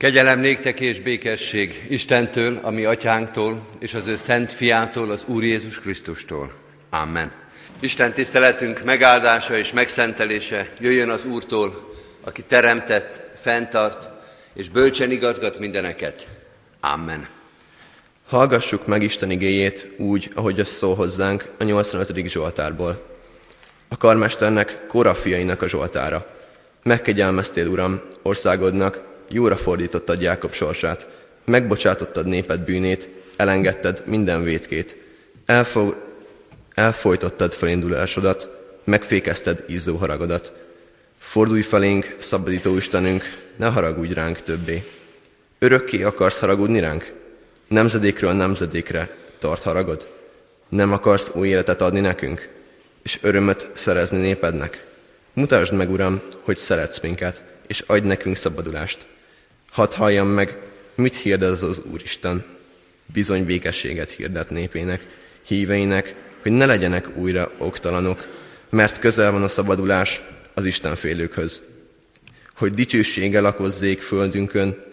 Kegyelem néktek és békesség Istentől, a mi atyánktól, és az ő szent fiától, az Úr Jézus Krisztustól. Amen. Isten tiszteletünk megáldása és megszentelése jöjjön az Úrtól, aki teremtett, fenntart, és bölcsen igazgat mindeneket. Amen. Hallgassuk meg Isten igéjét úgy, ahogy az szól hozzánk a 85. Zsoltárból. A karmesternek, Kóra fiainak a Zsoltára. Megkegyelmeztél, Uram, országodnak, jóra fordítottad Jákob sorsát, megbocsátottad néped bűnét, elengedted minden vétkét, elfo- elfolytottad felindulásodat, megfékezted izzó haragodat. Fordulj felénk, szabadító Istenünk, ne haragudj ránk többé. Örökké akarsz haragudni ránk? Nemzedékről nemzedékre tart haragod? Nem akarsz új életet adni nekünk? És örömöt szerezni népednek? Mutasd meg, Uram, hogy szeretsz minket, és adj nekünk szabadulást. Hadd halljam meg, mit hirdez az Úristen. Bizony békességet hirdet népének, híveinek, hogy ne legyenek újra oktalanok, mert közel van a szabadulás az Isten félőkhöz. Hogy dicsőséggel lakozzék földünkön,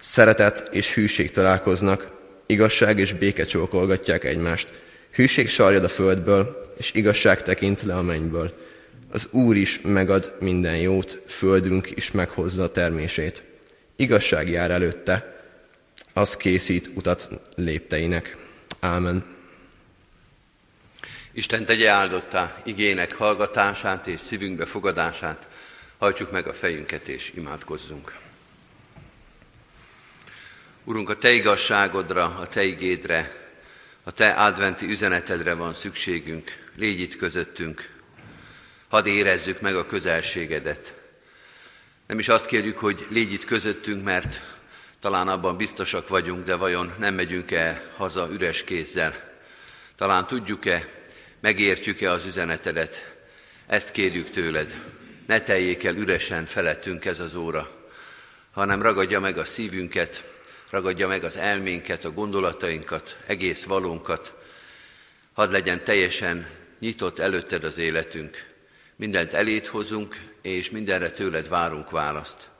szeretet és hűség találkoznak, igazság és béke csókolgatják egymást. Hűség sarjad a földből, és igazság tekint le a mennyből. Az Úr is megad minden jót, földünk is meghozza a termését. Igazság jár előtte, az készít utat lépteinek. Ámen. Isten tegye áldottá igének hallgatását és szívünkbe fogadását. Hajtsuk meg a fejünket és imádkozzunk. Urunk, a Te igazságodra, a Te igédre, a Te adventi üzenetedre van szükségünk. Légy itt közöttünk. Hadd érezzük meg a közelségedet. Nem is azt kérjük, hogy légy itt közöttünk, mert talán abban biztosak vagyunk, de vajon nem megyünk-e haza üres kézzel? Talán tudjuk-e, megértjük-e az üzenetedet? Ezt kérjük tőled. Ne teljék el üresen felettünk ez az óra, hanem ragadja meg a szívünket, ragadja meg az elménket, a gondolatainkat, egész valónkat. Hadd legyen teljesen nyitott előtted az életünk. Mindent elét hozunk, és mindenre tőled várunk választ.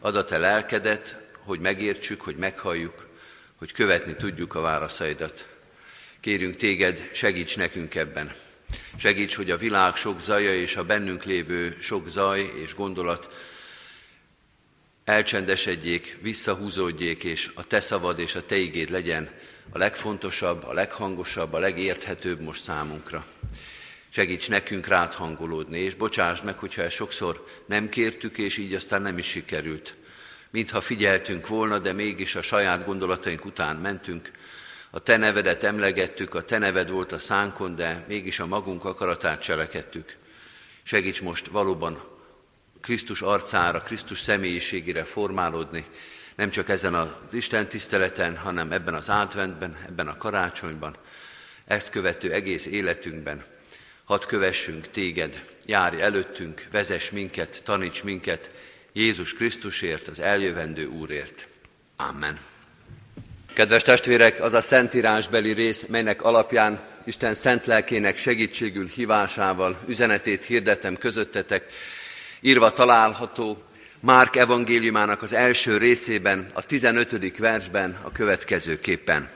Add a te lelkedet, hogy megértsük, hogy meghalljuk, hogy követni tudjuk a válaszaidat. Kérünk téged, segíts nekünk ebben. Segíts, hogy a világ sok zaja és a bennünk lévő sok zaj és gondolat elcsendesedjék, visszahúzódjék, és a te szavad és a te igéd legyen a legfontosabb, a leghangosabb, a legérthetőbb most számunkra. Segíts nekünk rád hangolódni, és bocsásd meg, hogyha ezt sokszor nem kértük, és így aztán nem is sikerült. Mintha figyeltünk volna, de mégis a saját gondolataink után mentünk. A te nevedet emlegettük, a te neved volt a szánkon, de mégis a magunk akaratát cselekedtük. Segíts most valóban Krisztus arcára, Krisztus személyiségére formálódni, nem csak ezen az Isten tiszteleten, hanem ebben az adventben, ebben a karácsonyban, ezt követő egész életünkben. Hadd kövessünk téged, járj előttünk, vezess minket, taníts minket Jézus Krisztusért, az eljövendő Úrért. Amen. Kedves testvérek, az a szentírásbeli rész, melynek alapján Isten szent lelkének segítségül hívásával üzenetét hirdetem közöttetek, írva található Márk evangéliumának az első részében, a 15. versben a következőképpen.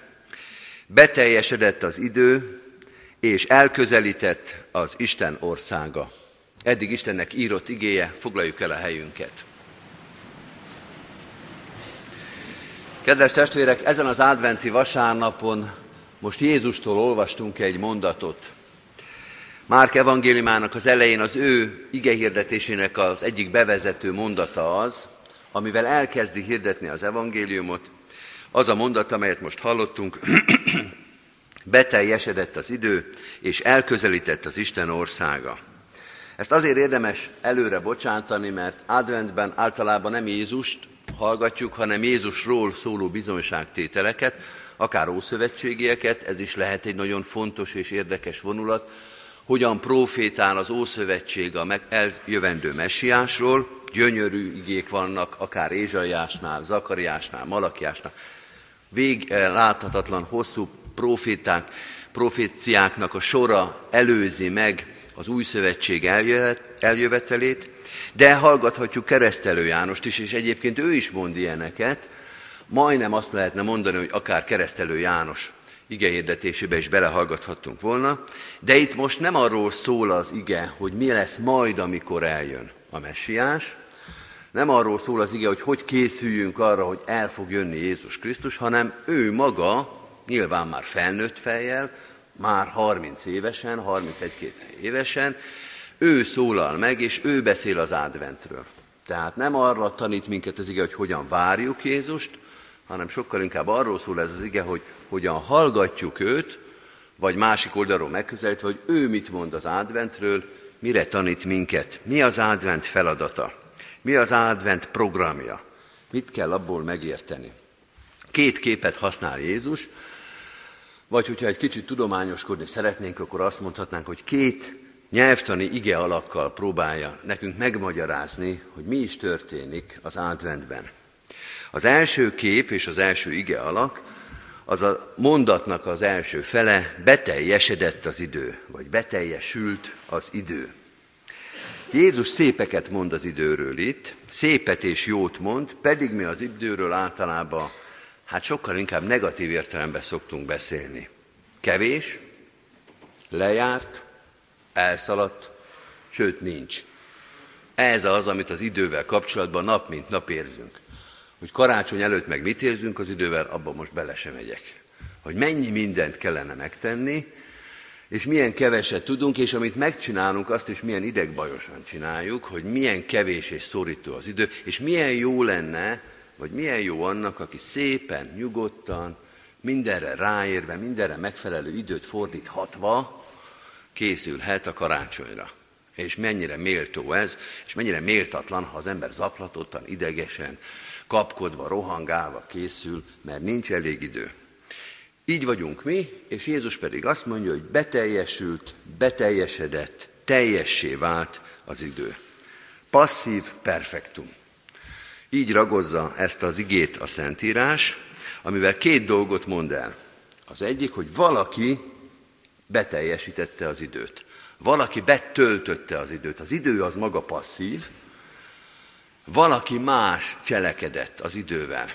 Beteljesedett az idő, és elközelített az Isten országa. Eddig Istennek írott igéje, foglaljuk el a helyünket. Kedves testvérek, ezen az adventi vasárnapon most Jézustól olvastunk egy mondatot. Márk evangéliumának az elején az ő igehirdetésének az egyik bevezető mondata az, amivel elkezdi hirdetni az evangéliumot, az a mondat, amelyet most hallottunk, beteljesedett az idő, és elközelített az Isten országa. Ezt azért érdemes előre bocsátani, mert adventben általában nem Jézust hallgatjuk, hanem Jézusról szóló bizonyságtételeket, akár ószövetségieket, ez is lehet egy nagyon fontos és érdekes vonulat, hogyan profétál az Ószövetség a eljövendő messiásról, gyönyörű igék vannak, akár Ézsaiásnál, Zakariásnál, Malakiásnál, vég láthatatlan hosszú proféták, proféciáknak a sora előzi meg az új szövetség eljövetelét, De hallgathatjuk keresztelő Jánost is, és egyébként ő is mond ilyeneket. Majdnem azt lehetne mondani, hogy akár keresztelő János ige hirdetésébe is belehallgathattunk volna, de itt most nem arról szól az ige, hogy mi lesz majd, amikor eljön a messiás, nem arról szól az ige, hogy hogy készüljünk arra, hogy el fog jönni Jézus Krisztus, hanem ő maga, nyilván már felnőtt fejjel, már 30 évesen, 31-2 évesen, ő szólal meg, és ő beszél az adventről. Tehát nem arra tanít minket az ige, hogy hogyan várjuk Jézust, hanem sokkal inkább arról szól ez az ige, hogy hogyan hallgatjuk őt, vagy másik oldalról megközelítve, hogy ő mit mond az adventről, mire tanít minket, mi az advent feladata, mi az advent programja, mit kell abból megérteni. Két képet használ Jézus, vagy hogyha egy kicsit tudományoskodni szeretnénk, akkor azt mondhatnánk, hogy két nyelvtani ige alakkal próbálja nekünk megmagyarázni, hogy mi is történik az adventben. Az első kép és az első ige alak, az a mondatnak az első fele, beteljesedett az idő, vagy beteljesült az idő. Jézus szépeket mond az időről itt, szépet és jót mond, pedig mi az időről általában hát sokkal inkább negatív értelemben szoktunk beszélni. Kevés, lejárt, elszaladt, sőt nincs. Ez az, amit az idővel kapcsolatban nap mint nap érzünk. Hogy karácsony előtt meg mit érzünk az idővel, abban most bele sem megyek. Hogy mennyi mindent kellene megtenni, és milyen keveset tudunk, és amit megcsinálunk, azt is milyen idegbajosan csináljuk, hogy milyen kevés és szorító az idő, és milyen jó lenne, vagy milyen jó annak, aki szépen, nyugodtan, mindenre ráérve, mindenre megfelelő időt fordíthatva készülhet a karácsonyra. És mennyire méltó ez, és mennyire méltatlan, ha az ember zaklatottan, idegesen, kapkodva, rohangálva készül, mert nincs elég idő. Így vagyunk mi, és Jézus pedig azt mondja, hogy beteljesült, beteljesedett, teljessé vált az idő. Passzív perfektum. Így ragozza ezt az igét a Szentírás, amivel két dolgot mond el. Az egyik, hogy valaki beteljesítette az időt. Valaki betöltötte az időt. Az idő az maga passzív, valaki más cselekedett az idővel.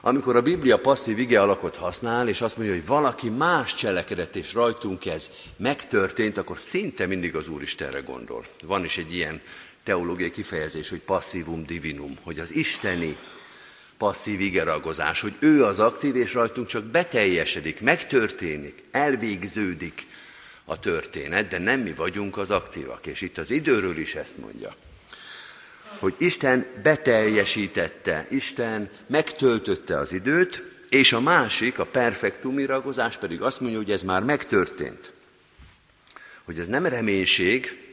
Amikor a Biblia passzív ige alakot használ, és azt mondja, hogy valaki más cselekedett, és rajtunk ez megtörtént, akkor szinte mindig az Úristenre gondol. Van is egy ilyen teológiai kifejezés, hogy passzívum divinum, hogy az isteni passzív igeragozás, hogy ő az aktív, és rajtunk csak beteljesedik, megtörténik, elvégződik a történet, de nem mi vagyunk az aktívak. És itt az időről is ezt mondja hogy Isten beteljesítette, Isten megtöltötte az időt, és a másik, a perfektum iragozás pedig azt mondja, hogy ez már megtörtént. Hogy ez nem reménység,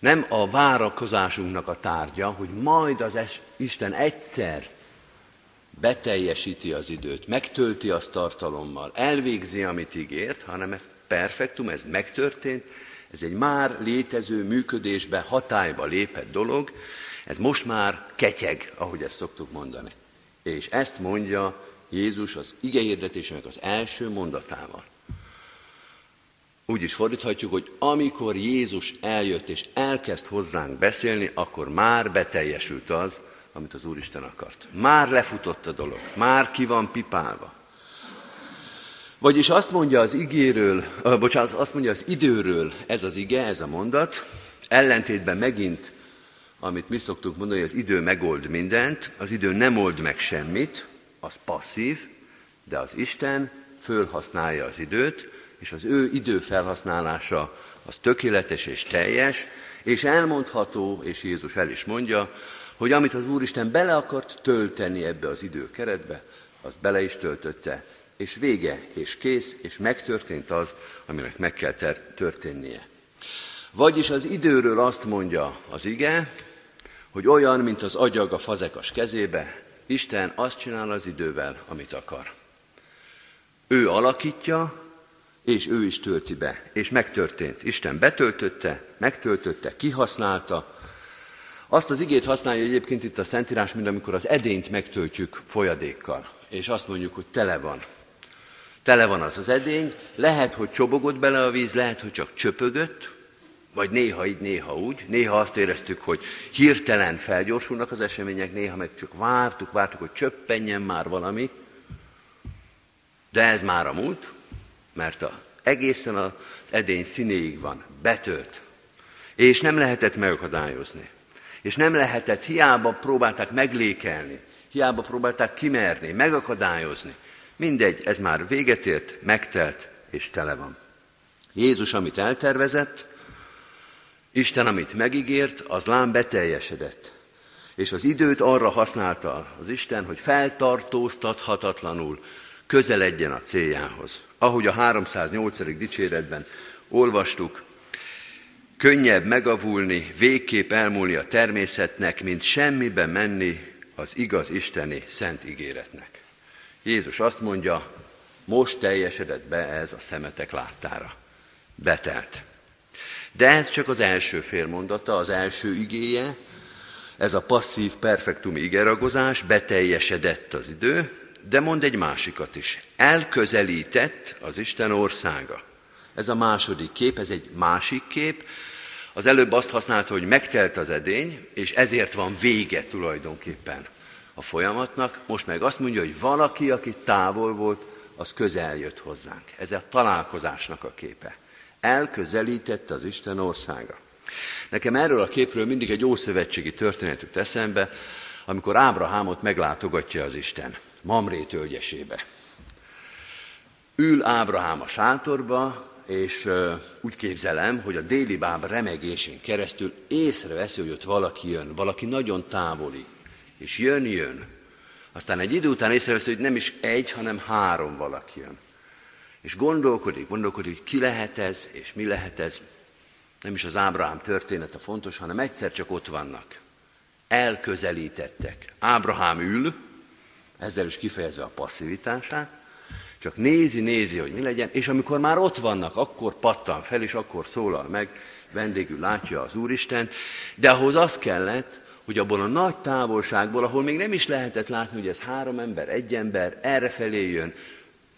nem a várakozásunknak a tárgya, hogy majd az es, Isten egyszer beteljesíti az időt, megtölti azt tartalommal, elvégzi, amit ígért, hanem ez perfektum, ez megtörtént, ez egy már létező, működésbe, hatályba lépett dolog, ez most már ketyeg, ahogy ezt szoktuk mondani. És ezt mondja Jézus az igehirdetésének az első mondatával. Úgy is fordíthatjuk, hogy amikor Jézus eljött és elkezd hozzánk beszélni, akkor már beteljesült az, amit az Úristen akart. Már lefutott a dolog, már ki van pipálva. Vagyis azt mondja az igéről, uh, bocsánat, azt mondja az időről ez az ige, ez a mondat, ellentétben megint, amit mi szoktuk mondani, az idő megold mindent, az idő nem old meg semmit, az passzív, de az Isten fölhasználja az időt, és az ő idő felhasználása az tökéletes és teljes, és elmondható, és Jézus el is mondja, hogy amit az Úristen bele akart tölteni ebbe az időkeretbe, az bele is töltötte, és vége, és kész, és megtörtént az, aminek meg kell történnie. Vagyis az időről azt mondja az ige, hogy olyan, mint az agyag a fazekas kezébe, Isten azt csinál az idővel, amit akar. Ő alakítja, és ő is tölti be. És megtörtént. Isten betöltötte, megtöltötte, kihasználta. Azt az igét használja egyébként itt a Szentírás, mint amikor az edényt megtöltjük folyadékkal. És azt mondjuk, hogy tele van. Tele van az az edény, lehet, hogy csobogott bele a víz, lehet, hogy csak csöpögött, Vagy néha így, néha úgy. Néha azt éreztük, hogy hirtelen felgyorsulnak az események, néha meg csak vártuk, vártuk, hogy csöppenjen már valami. De ez már a múlt, mert a, egészen az edény színéig van, betölt. És nem lehetett megakadályozni. És nem lehetett, hiába próbálták meglékelni, hiába próbálták kimerni, megakadályozni. Mindegy, ez már véget ért, megtelt és tele van. Jézus, amit eltervezett, Isten, amit megígért, az lám beteljesedett. És az időt arra használta az Isten, hogy feltartóztathatatlanul közeledjen a céljához. Ahogy a 308. dicséretben olvastuk, könnyebb megavulni, végképp elmúlni a természetnek, mint semmibe menni az igaz isteni szent ígéretnek. Jézus azt mondja, most teljesedett be ez a szemetek láttára. Betelt. De ez csak az első félmondata, az első igéje, ez a passzív perfektum igeragozás, beteljesedett az idő, de mond egy másikat is. Elközelített az Isten országa. Ez a második kép, ez egy másik kép. Az előbb azt használta, hogy megtelt az edény, és ezért van vége tulajdonképpen a folyamatnak. Most meg azt mondja, hogy valaki, aki távol volt, az közel jött hozzánk. Ez a találkozásnak a képe. Elközelítette az Isten országa. Nekem erről a képről mindig egy ószövetségi történet jut eszembe, amikor Ábrahámot meglátogatja az Isten, Mamré tölgyesébe. Ül Ábrahám a sátorba, és úgy képzelem, hogy a déli báb remegésén keresztül észreveszi, hogy ott valaki jön, valaki nagyon távoli, és jön, jön. Aztán egy idő után észreveszi, hogy nem is egy, hanem három valaki jön. És gondolkodik, gondolkodik, hogy ki lehet ez, és mi lehet ez. Nem is az Ábrahám története fontos, hanem egyszer csak ott vannak. Elközelítettek. Ábrahám ül, ezzel is kifejezve a passzivitását, csak nézi, nézi, hogy mi legyen, és amikor már ott vannak, akkor pattan fel, és akkor szólal meg, vendégül látja az Úristen, de ahhoz az kellett, hogy abból a nagy távolságból, ahol még nem is lehetett látni, hogy ez három ember, egy ember, errefelé jön,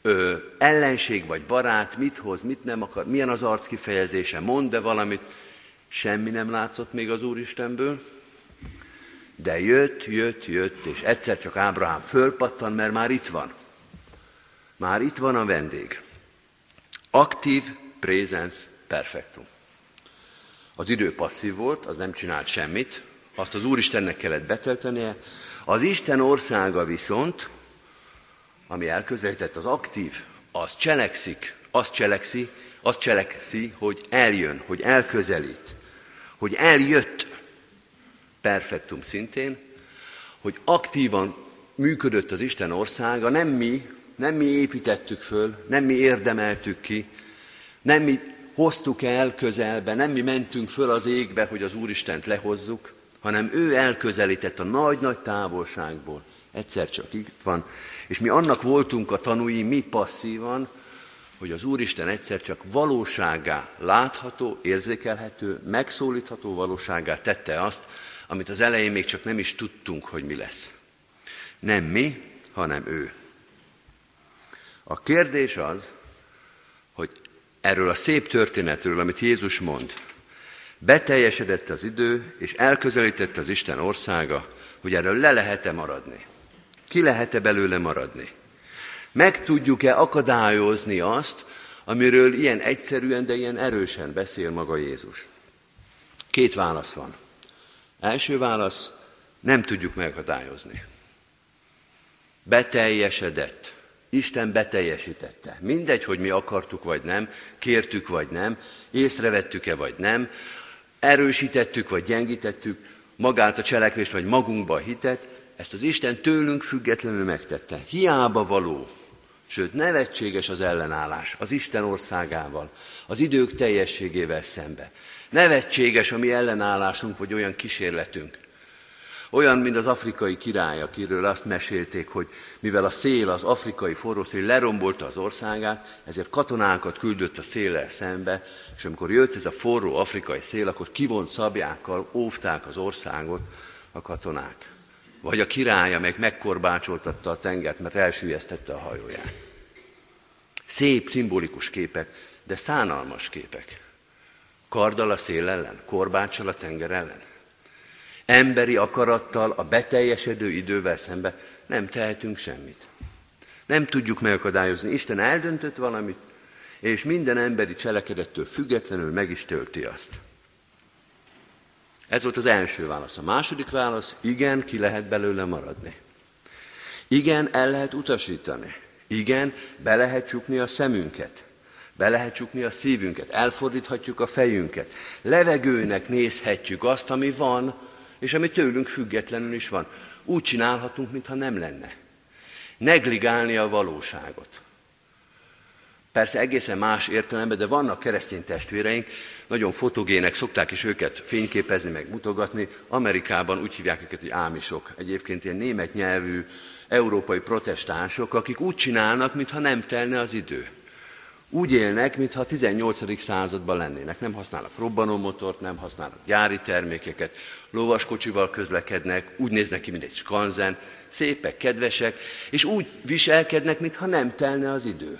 ö, ellenség vagy barát, mit hoz, mit nem akar, milyen az arc kifejezése, mond-e valamit, semmi nem látszott még az Úristenből, de jött, jött, jött, és egyszer csak Ábrahám fölpattan, mert már itt van. Már itt van a vendég. Aktív presence perfectum. Az idő passzív volt, az nem csinált semmit, azt az Úristennek kellett beteltenie. Az Isten országa viszont, ami elközelített, az aktív, az cselekszik, az cselekszi, az cselekszi, hogy eljön, hogy elközelít, hogy eljött perfektum szintén, hogy aktívan működött az Isten országa, nem mi, nem mi építettük föl, nem mi érdemeltük ki, nem mi hoztuk el közelbe, nem mi mentünk föl az égbe, hogy az Úristent lehozzuk, hanem ő elközelített a nagy-nagy távolságból. Egyszer csak itt van, és mi annak voltunk a tanúi, mi passzívan, hogy az Úristen egyszer csak valóságá látható, érzékelhető, megszólítható valóságá tette azt, amit az elején még csak nem is tudtunk, hogy mi lesz. Nem mi, hanem ő. A kérdés az, hogy erről a szép történetről, amit Jézus mond, beteljesedett az idő, és elközelített az Isten országa, hogy erről le lehet-e maradni. Ki lehet-e belőle maradni? Meg tudjuk-e akadályozni azt, amiről ilyen egyszerűen, de ilyen erősen beszél maga Jézus? Két válasz van. Első válasz, nem tudjuk megakadályozni. Beteljesedett. Isten beteljesítette. Mindegy, hogy mi akartuk vagy nem, kértük vagy nem, észrevettük-e vagy nem, erősítettük vagy gyengítettük magát a cselekvést vagy magunkba a hitet, ezt az Isten tőlünk függetlenül megtette. Hiába való, sőt nevetséges az ellenállás az Isten országával, az idők teljességével szembe. Nevetséges a mi ellenállásunk, vagy olyan kísérletünk. Olyan, mint az afrikai király, akiről azt mesélték, hogy mivel a szél, az afrikai forrószél lerombolta az országát, ezért katonákat küldött a széllel szembe, és amikor jött ez a forró afrikai szél, akkor kivont szabjákkal óvták az országot a katonák. Vagy a király, meg megkorbácsoltatta a tengert, mert elsüllyesztette a hajóját. Szép, szimbolikus képek, de szánalmas képek. Karddal a szél ellen? Korbáccsal a tenger ellen? Emberi akarattal, a beteljesedő idővel szembe nem tehetünk semmit. Nem tudjuk megakadályozni. Isten eldöntött valamit, és minden emberi cselekedettől függetlenül meg is tölti azt. Ez volt az első válasz. A második válasz, igen, ki lehet belőle maradni. Igen, el lehet utasítani. Igen, be lehet csukni a szemünket. Be lehet csukni a szívünket, elfordíthatjuk a fejünket. Levegőnek nézhetjük azt, ami van, és ami tőlünk függetlenül is van. Úgy csinálhatunk, mintha nem lenne. Negligálni a valóságot. Persze egészen más értelemben, de vannak keresztény testvéreink, nagyon fotogének, szokták is őket fényképezni, meg mutogatni. Amerikában úgy hívják őket, hogy ámisok. Egyébként ilyen német nyelvű európai protestánsok, akik úgy csinálnak, mintha nem telne az idő. Úgy élnek, mintha a 18. században lennének. Nem használnak robbanómotort, nem használnak gyári termékeket, lovaskocsival közlekednek, úgy néznek ki, mint egy skanzen, szépek, kedvesek, és úgy viselkednek, mintha nem telne az idő.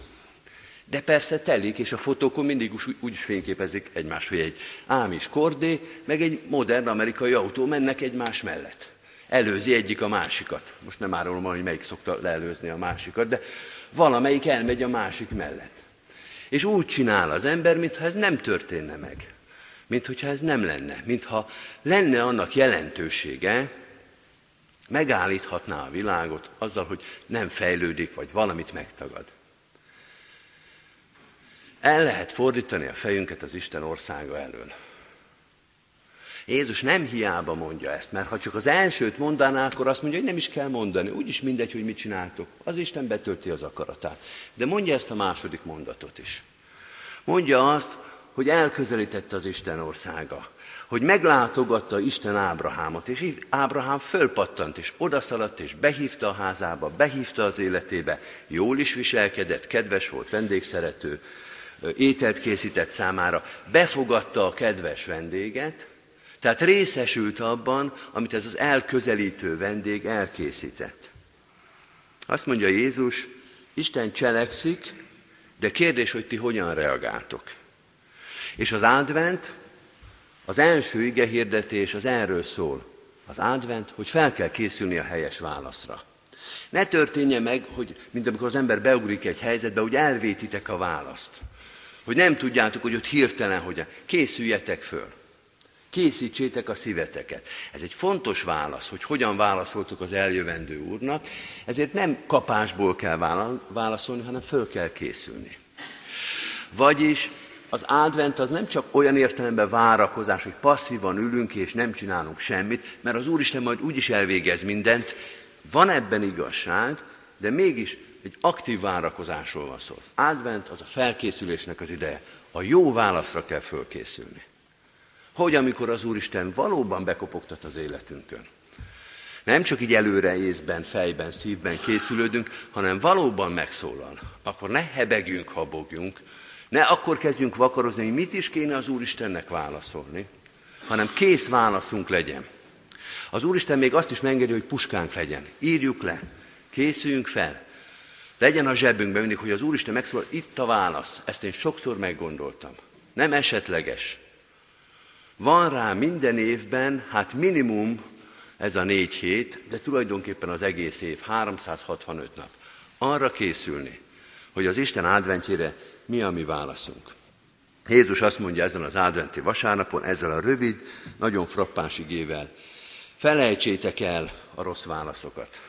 De persze telik, és a fotókon mindig úgy, úgy fényképezik egymást, hogy egy ámis kordé, meg egy modern amerikai autó mennek egymás mellett. Előzi egyik a másikat. Most nem árulom, hogy melyik szokta leelőzni a másikat, de valamelyik elmegy a másik mellett. És úgy csinál az ember, mintha ez nem történne meg. Mintha ez nem lenne. Mintha lenne annak jelentősége, megállíthatná a világot azzal, hogy nem fejlődik, vagy valamit megtagad. El lehet fordítani a fejünket az Isten országa elől. Jézus nem hiába mondja ezt, mert ha csak az elsőt mondaná, akkor azt mondja, hogy nem is kell mondani, úgyis mindegy, hogy mit csináltok. Az Isten betölti az akaratát. De mondja ezt a második mondatot is. Mondja azt, hogy elközelítette az Isten országa, hogy meglátogatta Isten Ábrahámot, és Ábrahám fölpattant, és odaszaladt, és behívta a házába, behívta az életébe, jól is viselkedett, kedves volt, vendégszerető, ételt készített számára, befogadta a kedves vendéget, tehát részesült abban, amit ez az elközelítő vendég elkészített. Azt mondja Jézus, Isten cselekszik, de kérdés, hogy ti hogyan reagáltok. És az advent, az első ige hirdetés az erről szól. Az advent, hogy fel kell készülni a helyes válaszra. Ne történje meg, hogy mint amikor az ember beugrik egy helyzetbe, hogy elvétitek a választ. Hogy nem tudjátok, hogy ott hirtelen, hogy készüljetek föl. Készítsétek a szíveteket. Ez egy fontos válasz, hogy hogyan válaszoltok az eljövendő úrnak, ezért nem kapásból kell válaszolni, hanem föl kell készülni. Vagyis az advent az nem csak olyan értelemben várakozás, hogy passzívan ülünk és nem csinálunk semmit, mert az Úristen majd úgyis elvégez mindent. Van ebben igazság, de mégis egy aktív várakozásról van szó. Az advent az a felkészülésnek az ideje. A jó válaszra kell fölkészülni. Hogy amikor az Úristen valóban bekopogtat az életünkön. Nem csak így előre észben, fejben, szívben készülődünk, hanem valóban megszólal. Akkor ne hebegjünk, habogjunk, ne akkor kezdjünk vakarozni, hogy mit is kéne az Úristennek válaszolni, hanem kész válaszunk legyen. Az Úristen még azt is megengedi, hogy puskánk legyen. Írjuk le, készüljünk fel. Legyen a zsebünkben mindig, hogy az Úristen megszólal, itt a válasz. Ezt én sokszor meggondoltam. Nem esetleges. Van rá minden évben, hát minimum ez a négy hét, de tulajdonképpen az egész év, 365 nap. Arra készülni, hogy az Isten adventjére mi a mi válaszunk. Jézus azt mondja ezen az adventi vasárnapon, ezzel a rövid, nagyon frappáns igével, felejtsétek el a rossz válaszokat.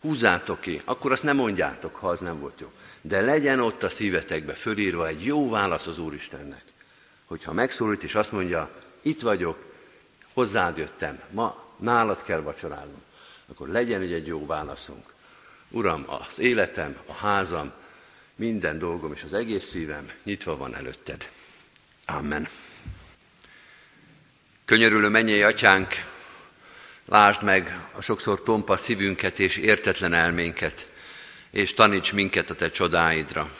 Húzzátok ki, akkor azt nem mondjátok, ha az nem volt jó. De legyen ott a szívetekbe fölírva egy jó válasz az Úristennek. Hogyha megszólít és azt mondja, itt vagyok, hozzád jöttem, ma nálad kell vacsorálnom, akkor legyen egy jó válaszunk. Uram, az életem, a házam, minden dolgom és az egész szívem nyitva van előtted. Amen. Könyörülő mennyei atyánk, lásd meg a sokszor tompa szívünket és értetlen elménket, és taníts minket a te csodáidra,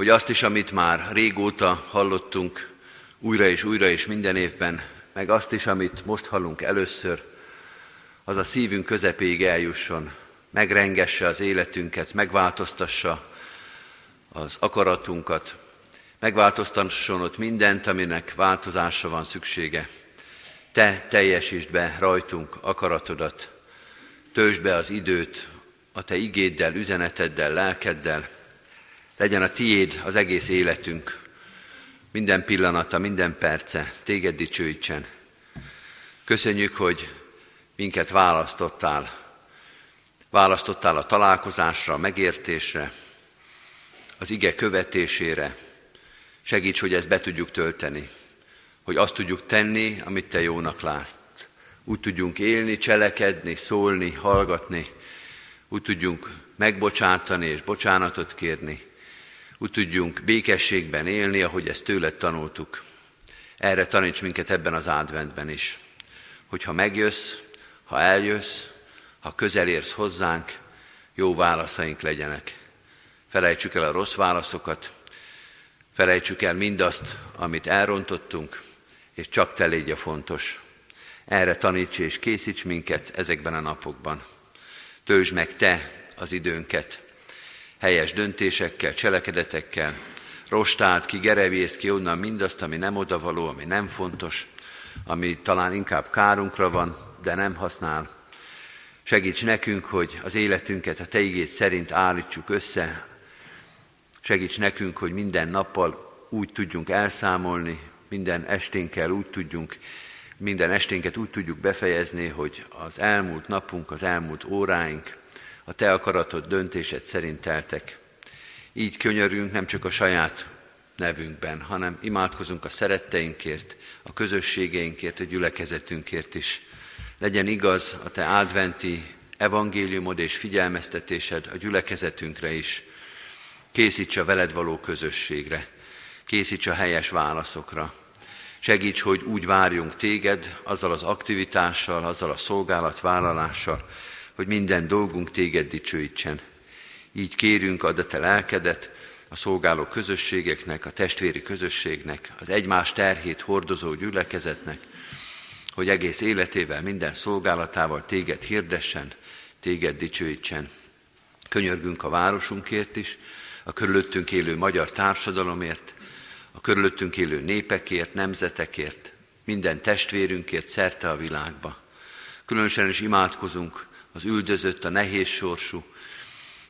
hogy azt is, amit már régóta hallottunk, újra és újra és minden évben, meg azt is, amit most hallunk először, az a szívünk közepéig eljusson, megrengesse az életünket, megváltoztassa az akaratunkat, Megváltoztasson ott mindent, aminek változásra van szüksége. Te teljesítsd be rajtunk akaratodat, töltsd be az időt a Te igéddel, üzeneteddel, lelkeddel. Legyen a Tiéd az egész életünk, minden pillanata, minden perce, Téged dicsőítsen. Köszönjük, hogy minket választottál. Választottál a találkozásra, a megértésre, az ige követésére. Segíts, hogy ezt be tudjuk tölteni, hogy azt tudjuk tenni, amit Te jónak látsz. Úgy tudjunk élni, cselekedni, szólni, hallgatni, úgy tudjunk megbocsátani és bocsánatot kérni, úgy tudjunk békességben élni, ahogy ezt tőled tanultuk. Erre taníts minket ebben az adventben is, hogy ha megjössz, ha eljössz, ha közel érsz hozzánk, jó válaszaink legyenek. Felejtsük el a rossz válaszokat, felejtsük el mindazt, amit elrontottunk, és csak te légy a fontos. Erre taníts és készíts minket ezekben a napokban. Töltsd meg te az időnket, helyes döntésekkel, cselekedetekkel, rostált ki, gerevész ki onnan mindazt, ami nem odavaló, ami nem fontos, ami talán inkább kárunkra van, de nem használ. Segíts nekünk, hogy az életünket a Te igét szerint állítsuk össze. Segíts nekünk, hogy minden nappal úgy tudjunk elszámolni, minden esténkkel úgy tudjunk, minden esténket úgy tudjuk befejezni, hogy az elmúlt napunk, az elmúlt óráink a Te akaratod döntésed szerint teltek. Így könyörünk nem csak a saját nevünkben, hanem imádkozunk a szeretteinkért, a közösségeinkért, a gyülekezetünkért is. Legyen igaz a Te adventi evangéliumod és figyelmeztetésed a gyülekezetünkre is. Készíts a veled való közösségre, készíts a helyes válaszokra. Segíts, hogy úgy várjunk téged, azzal az aktivitással, azzal a szolgálatvállalással, hogy minden dolgunk téged dicsőítsen. Így kérünk, add a te lelkedet a szolgáló közösségeknek, a testvéri közösségnek, az egymás terhét hordozó gyülekezetnek, hogy egész életével, minden szolgálatával téged hirdessen, téged dicsőítsen. Könyörgünk a városunkért is, a körülöttünk élő magyar társadalomért, a körülöttünk élő népekért, nemzetekért, minden testvérünkért szerte a világba. Különösen is imádkozunk az üldözött, a nehéz sorsú,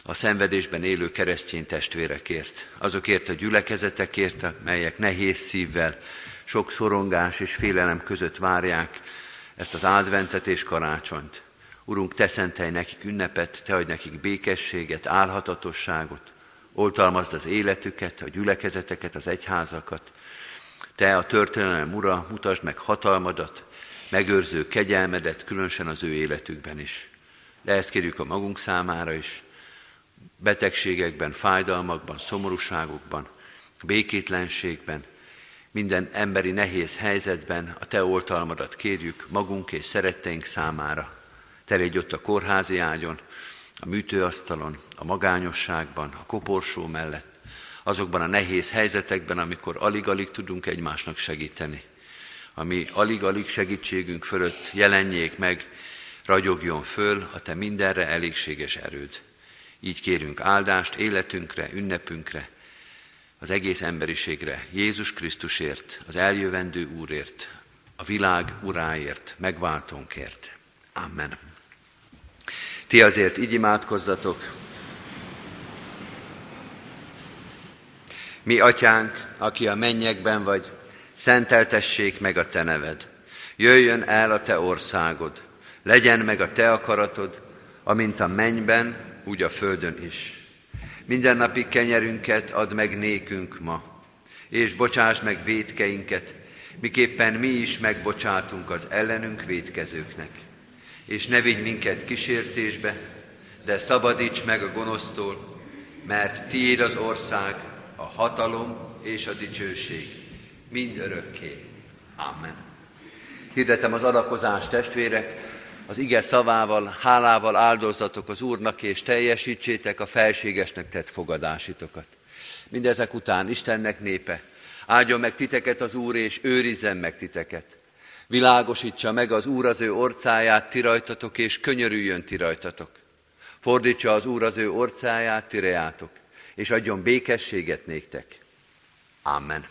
a szenvedésben élő keresztény testvérekért, azokért a gyülekezetekért, melyek nehéz szívvel, sok szorongás és félelem között várják ezt az adventet és karácsonyt. Urunk, te szentelj nekik ünnepet, te adj nekik békességet, álhatatosságot, oltalmazd az életüket, a gyülekezeteket, az egyházakat. Te a történelem ura, mutasd meg hatalmadat, megőrző kegyelmedet, különösen az ő életükben is. De ezt kérjük a magunk számára is, betegségekben, fájdalmakban, szomorúságokban, békétlenségben, minden emberi nehéz helyzetben a Te oltalmadat kérjük magunk és szeretteink számára. Te légy ott a kórházi ágyon, a műtőasztalon, a magányosságban, a koporsó mellett, azokban a nehéz helyzetekben, amikor alig-alig tudunk egymásnak segíteni. Ami alig-alig segítségünk fölött jelenjék meg, ragyogjon föl a Te mindenre elégséges erőd. Így kérünk áldást életünkre, ünnepünkre, az egész emberiségre, Jézus Krisztusért, az eljövendő Úrért, a világ uráért, megváltónkért. Amen. Ti azért így imádkozzatok. Mi, atyánk, aki a mennyekben vagy, szenteltessék meg a te neved. Jöjjön el a te országod, legyen meg a te akaratod, amint a mennyben, úgy a földön is. Mindennapi kenyerünket add meg nékünk ma, és bocsáss meg védkeinket, miképpen mi is megbocsátunk az ellenünk védkezőknek és ne vigy minket kísértésbe, de szabadíts meg a gonosztól, mert tiéd az ország, a hatalom és a dicsőség, mind örökké. Amen. Hirdetem az adakozást, testvérek, az ige szavával, hálával áldozatok az Úrnak, és teljesítsétek a felségesnek tett fogadásitokat. Mindezek után Istennek népe, áldjon meg titeket az Úr, és őrizzen meg titeket. Világosítsa meg az Úr az ő orcáját, ti rajtatok, és könyörüljön ti rajtatok. Fordítsa az Úr az ő orcáját, ti és adjon békességet néktek. Amen.